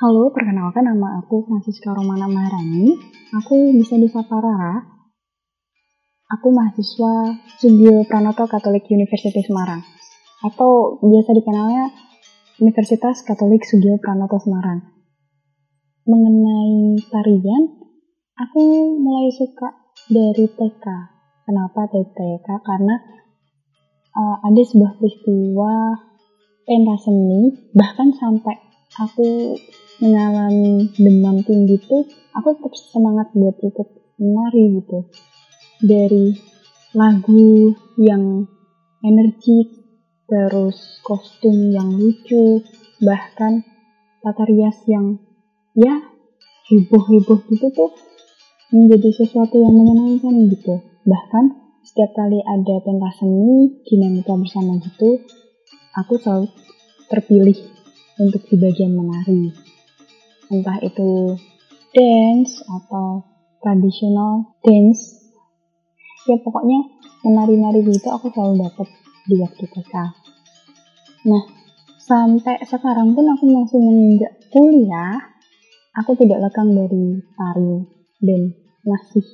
Halo, perkenalkan nama aku Francisca Romana Maharani. Aku bisa disapa Rara. Aku mahasiswa Studio Pranoto Katolik University Semarang. Atau biasa dikenalnya Universitas Katolik Studio Pranoto Semarang. Mengenai tarian, aku mulai suka dari TK. Kenapa dari TK? Karena uh, ada sebuah peristiwa pentas seni, bahkan sampai aku mengalami demam tinggi tuh, aku tetap semangat buat ikut menari gitu. Dari lagu yang energik, terus kostum yang lucu, bahkan tata rias yang ya heboh-heboh gitu tuh menjadi sesuatu yang menyenangkan gitu. Bahkan setiap kali ada pentas seni, dinamika bersama gitu, aku selalu terpilih untuk di bagian menari. Entah itu dance atau tradisional dance. Ya pokoknya menari-nari gitu aku selalu dapat di waktu TK. Nah, sampai sekarang pun aku masih menginjak kuliah, aku tidak lekang dari tari dan masih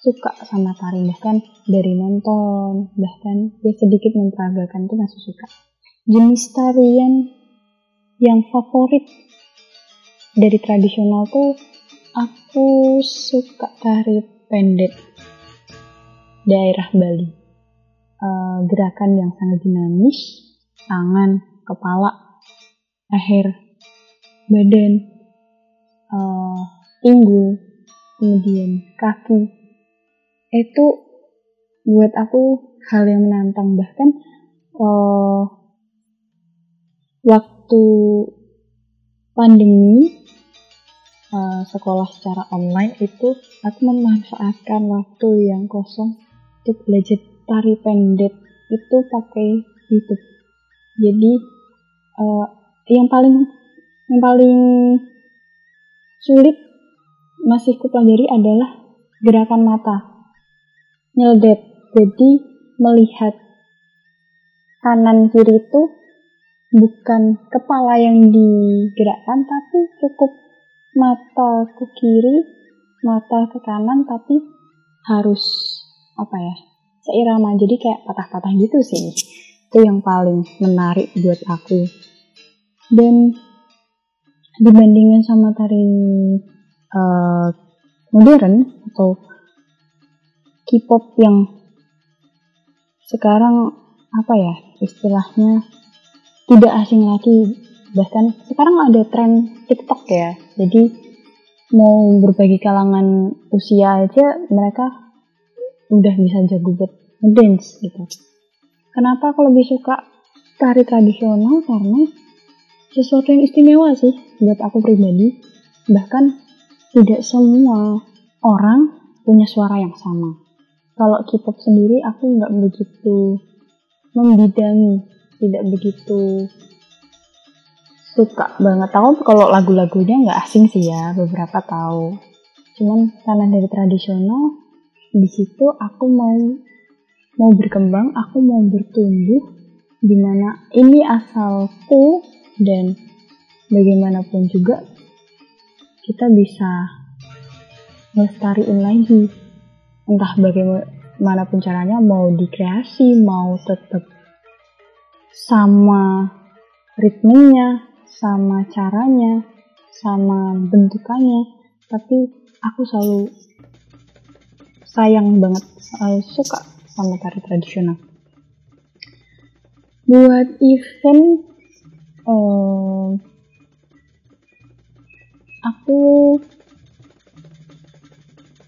suka sama tari bahkan dari nonton bahkan ya sedikit memperagakan itu masih suka jenis tarian yang favorit dari tradisional tuh aku suka tari pendek. Daerah Bali. Uh, gerakan yang sangat dinamis. Tangan kepala leher badan uh, pinggul kemudian kaki. Itu buat aku hal yang menantang. Bahkan uh, waktu pandemi uh, sekolah secara online itu aku memanfaatkan waktu yang kosong untuk belajar tari pendek itu pakai YouTube. Jadi uh, yang paling yang paling sulit masih kupelajari adalah gerakan mata nyedet. Jadi melihat kanan kiri itu bukan kepala yang digerakkan tapi cukup mata ke kiri mata ke kanan tapi harus apa ya seirama. Jadi kayak patah-patah gitu sih. Itu yang paling menarik buat aku. Dan dibandingkan sama tari uh, modern atau K-pop yang sekarang apa ya istilahnya tidak asing lagi. Bahkan sekarang ada tren TikTok ya jadi mau berbagi kalangan usia aja mereka udah bisa jago buat dance gitu. Kenapa aku lebih suka tari tradisional? Karena sesuatu yang istimewa sih buat aku pribadi. Bahkan tidak semua orang punya suara yang sama. Kalau K-pop sendiri aku nggak begitu membidangi tidak begitu suka banget. Tahu kalau lagu-lagunya nggak asing sih ya beberapa tahu. Cuman karena dari tradisional di situ aku mau mau berkembang aku mau bertumbuh di mana ini asalku dan bagaimanapun juga kita bisa melestariin lagi. Entah bagaimanapun caranya mau dikreasi mau tetap sama ritmenya, sama caranya, sama bentukannya, tapi aku selalu sayang banget, selalu suka sama tari tradisional. Buat event, um, aku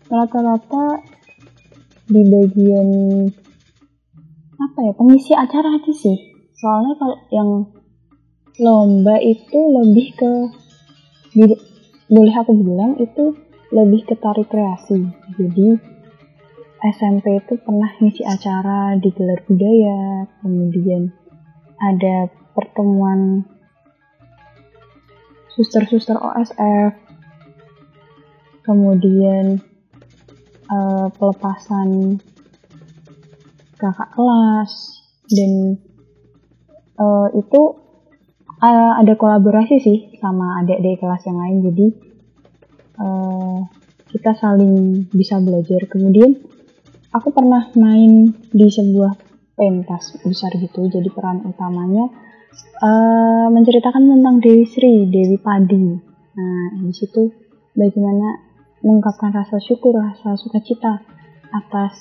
rata-rata di bagian apa ya pengisi acara aja sih soalnya kalau yang lomba itu lebih ke boleh aku bilang itu lebih ke tari kreasi. Jadi SMP itu pernah ngisi acara di gelar budaya kemudian ada pertemuan suster-suster OSF kemudian uh, pelepasan kakak kelas dan uh, itu uh, ada kolaborasi sih sama adik-adik kelas yang lain jadi uh, kita saling bisa belajar. Kemudian aku pernah main di sebuah pentas besar gitu jadi peran utamanya uh, menceritakan tentang Dewi Sri Dewi Padi. Nah di situ bagaimana mengungkapkan rasa syukur rasa sukacita atas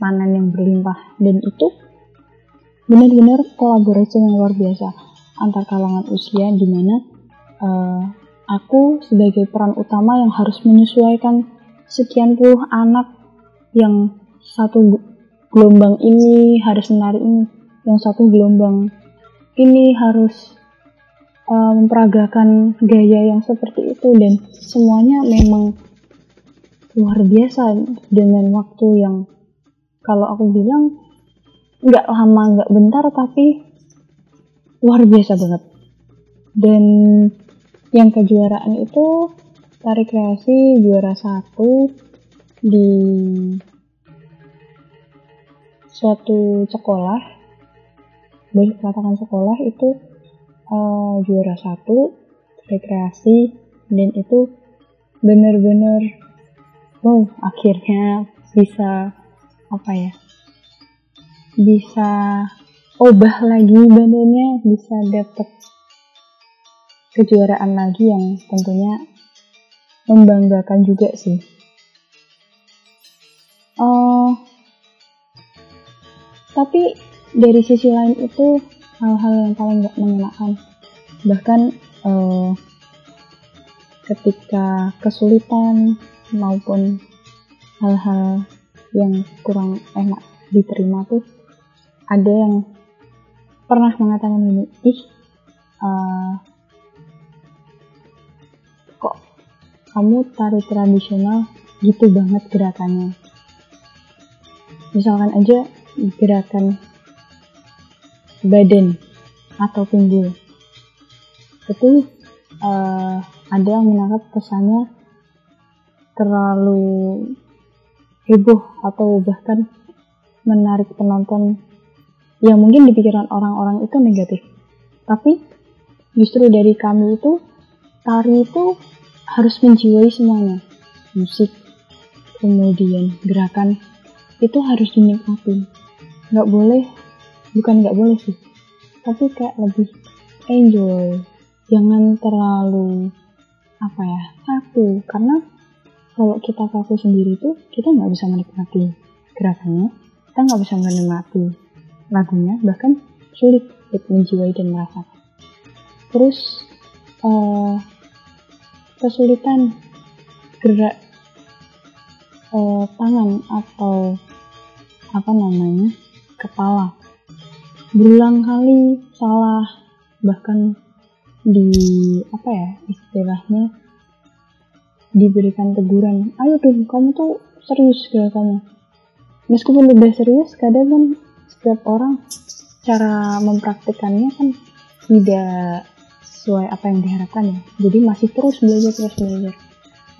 panen yang berlimpah. Dan itu benar-benar kolaborasi yang luar biasa antar kalangan usia di mana uh, aku sebagai peran utama yang harus menyesuaikan sekian puluh anak yang satu gelombang ini harus menari ini, yang satu gelombang ini harus uh, memperagakan gaya yang seperti itu dan semuanya memang luar biasa dengan waktu yang kalau aku bilang nggak lama nggak bentar tapi luar biasa banget. Dan yang kejuaraan itu tari kreasi juara satu di suatu sekolah boleh katakan sekolah itu uh, juara satu rekreasi dan itu bener-bener wow akhirnya bisa apa ya bisa obah lagi badannya bisa dapet kejuaraan lagi yang tentunya membanggakan juga sih. Uh, tapi dari sisi lain itu hal-hal yang paling gak mengenakan bahkan uh, ketika kesulitan maupun hal-hal yang kurang enak diterima tuh ada yang pernah mengatakan ini. Ih uh, kok kamu tari tradisional gitu banget gerakannya? Misalkan aja gerakan badan atau pinggul. Itu uh, ada yang menangkap kesannya terlalu heboh atau bahkan menarik penonton yang mungkin di pikiran orang-orang itu negatif. Tapi justru dari kami itu tari itu harus menjiwai semuanya. Musik, kemudian gerakan itu harus dinikmati. Nggak boleh, bukan nggak boleh sih, tapi kayak lebih enjoy. Jangan terlalu apa ya kaku karena kalau kita kaku sendiri tuh kita nggak bisa menikmati gerakannya kita nggak bisa menikmati lagunya bahkan sulit untuk menjiwai dan merasakan terus uh, kesulitan gerak uh, tangan atau apa namanya kepala. Berulang kali salah bahkan di apa ya istilahnya diberikan teguran ayo tuh kamu tuh serius kelihatannya meskipun udah serius kadang kan setiap orang cara mempraktikannya kan tidak sesuai apa yang diharapkan ya. Jadi masih terus belajar terus belajar.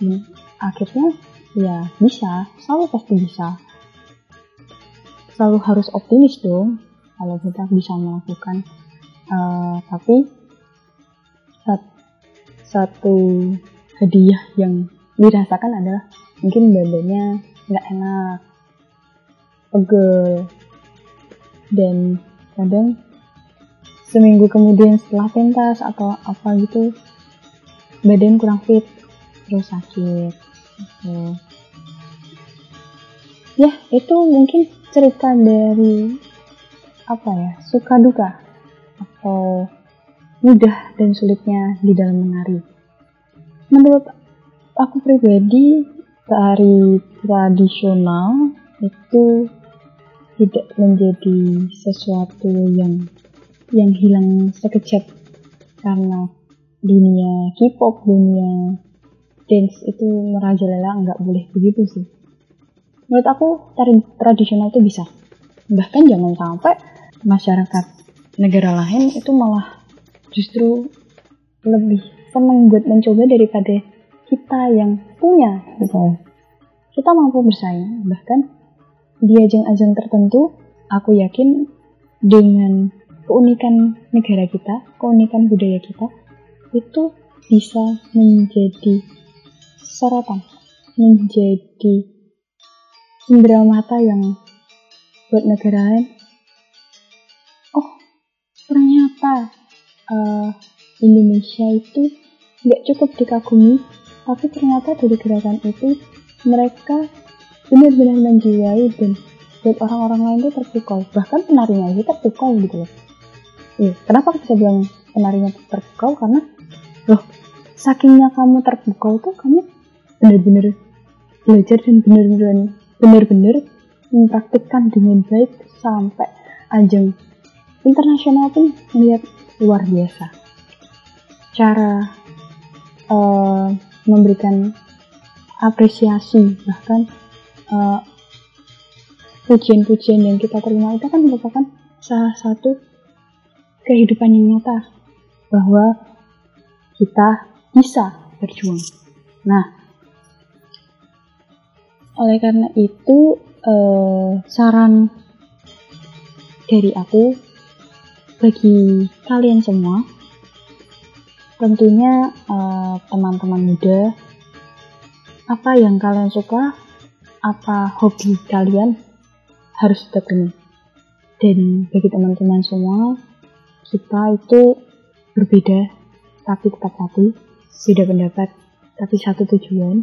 Dan akhirnya ya bisa. Selalu pasti bisa. Selalu harus optimis dong kalau kita bisa melakukan uh, tapi satu hadiah yang dirasakan adalah mungkin badannya nggak enak, pegel, dan kadang seminggu kemudian setelah pentas atau apa gitu badan kurang fit terus sakit gitu. ya itu mungkin cerita dari apa ya suka duka atau mudah dan sulitnya di dalam menari menurut aku pribadi tari tradisional itu tidak menjadi sesuatu yang yang hilang sekejap karena dunia K-pop, dunia dance itu merajalela nggak boleh begitu sih. Menurut aku tari tradisional itu bisa. Bahkan jangan sampai masyarakat negara lain itu malah justru lebih senang buat mencoba daripada kita yang punya gitu. Kita mampu bersaing, bahkan di ajang-ajang tertentu, aku yakin dengan keunikan negara kita, keunikan budaya kita itu bisa menjadi sorotan, menjadi indera mata yang buat negara lain. Oh, ternyata uh, Indonesia itu nggak cukup dikagumi, tapi ternyata dari gerakan itu mereka benar-benar menjiwai dan buat orang-orang lain itu terpukau. Bahkan penarinya itu terpukau gitu loh. Iya, kenapa kita bilang penarinya terpukau? Karena loh, sakingnya kamu terpukau tuh kamu benar-benar belajar dan benar-benar benar-benar mempraktikkan dengan baik sampai ajang internasional pun melihat luar biasa. Cara uh, memberikan apresiasi bahkan uh, pujian-pujian yang kita terima itu kan merupakan salah satu kehidupan yang nyata bahwa kita bisa berjuang. Nah, oleh karena itu eh, saran dari aku bagi kalian semua tentunya eh, teman-teman eh, muda apa yang kalian suka apa hobi kalian harus tekuni dan bagi teman-teman semua kita itu berbeda tapi tetap satu beda pendapat tapi satu tujuan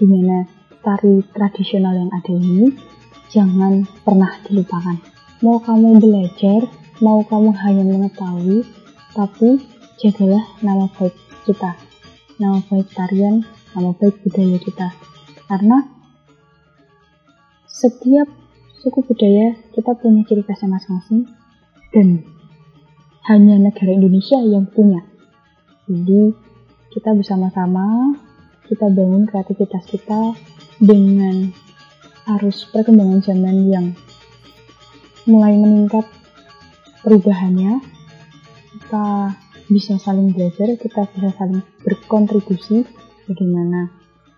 di mana tari tradisional yang ada ini jangan pernah dilupakan. Mau kamu belajar, mau kamu hanya mengetahui, tapi jagalah nama baik kita, nama baik tarian, nama baik budaya kita. Karena setiap suku budaya kita punya ciri khasnya masing-masing dan hanya negara Indonesia yang punya. Jadi kita bersama-sama kita bangun kreativitas kita dengan arus perkembangan zaman yang mulai meningkat perubahannya, kita bisa saling belajar, kita bisa saling berkontribusi bagaimana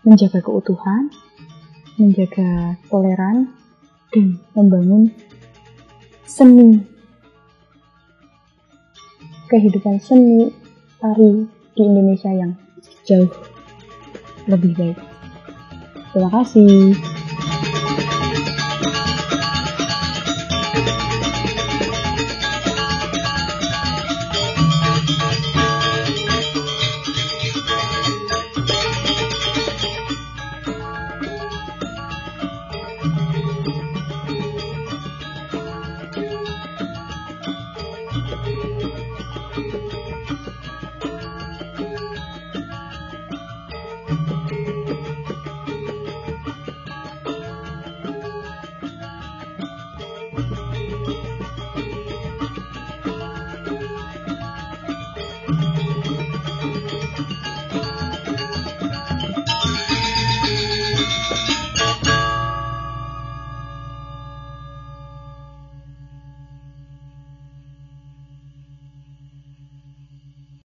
menjaga keutuhan, menjaga toleran, dan membangun seni kehidupan seni tari di Indonesia yang jauh lebih baik. Terima kasih.